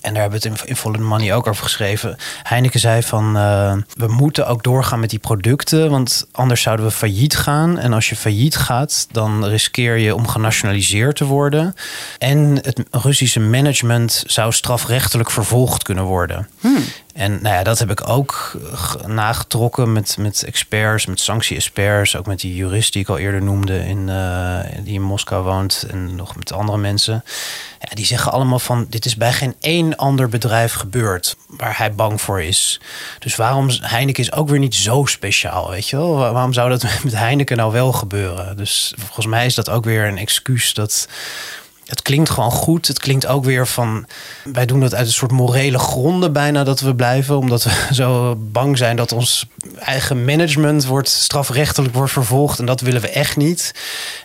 en daar hebben we het in, in Volle Money ook over geschreven. Heineken zei van uh, we moeten ook doorgaan met die producten, want anders zouden we failliet gaan. En als je failliet gaat, dan riskeer je om genationaliseerd te worden. En het Russische management zou strafrechtelijk vervolgd kunnen worden. Hmm. En nou ja, dat heb ik ook nagetrokken met, met experts, met sanctie-experts. Ook met die jurist die ik al eerder noemde, in, uh, die in Moskou woont. En nog met andere mensen. Ja, die zeggen allemaal van, dit is bij geen één ander bedrijf gebeurd waar hij bang voor is. Dus waarom, Heineken is ook weer niet zo speciaal, weet je wel? Waarom zou dat [laughs] met Heineken nou wel gebeuren? Dus volgens mij is dat ook weer een excuus dat het klinkt gewoon goed. Het klinkt ook weer van. Wij doen dat uit een soort morele gronden bijna dat we blijven. Omdat we [laughs] zo bang zijn dat ons eigen management wordt strafrechtelijk wordt vervolgd. En dat willen we echt niet.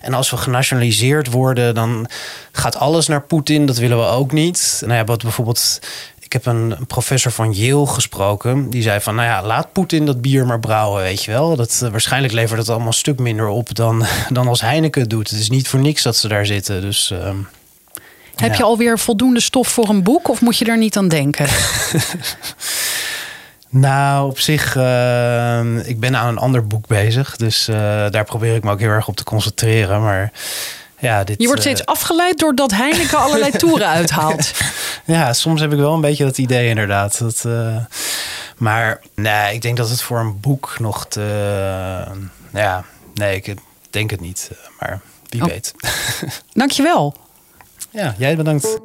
En als we genationaliseerd worden, dan gaat alles naar Poetin. Dat willen we ook niet. Nou ja, wat bijvoorbeeld ik heb een, professor van Yale gesproken. Die zei van, nou ja, laat Poetin dat bier maar brouwen, weet je wel. Dat, uh, waarschijnlijk levert het allemaal een stuk minder op dan, [laughs] dan als Heineken het doet. Het is niet voor niks dat ze daar zitten. Dus... Uh, heb ja. je alweer voldoende stof voor een boek of moet je er niet aan denken? [laughs] nou, op zich, uh, ik ben aan een ander boek bezig. Dus uh, daar probeer ik me ook heel erg op te concentreren. Maar ja, dit, je wordt steeds uh, afgeleid doordat Heineken allerlei [laughs] toeren uithaalt. ja, soms heb ik wel een beetje dat idee inderdaad. Dat, uh, maar nee, ik denk dat het voor een boek nog te... Uh, ja, nee, ik denk het niet. Maar wie oh. weet. [laughs] Dankjewel. Ja, jij bedankt.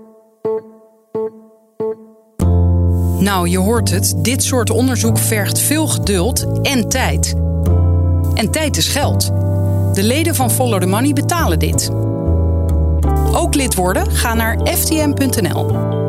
Nou, je hoort het. Dit soort onderzoek vergt veel geduld en tijd. En tijd is geld. De leden van Follow the Money betalen dit. Ook lid worden? Ga naar ftm.nl.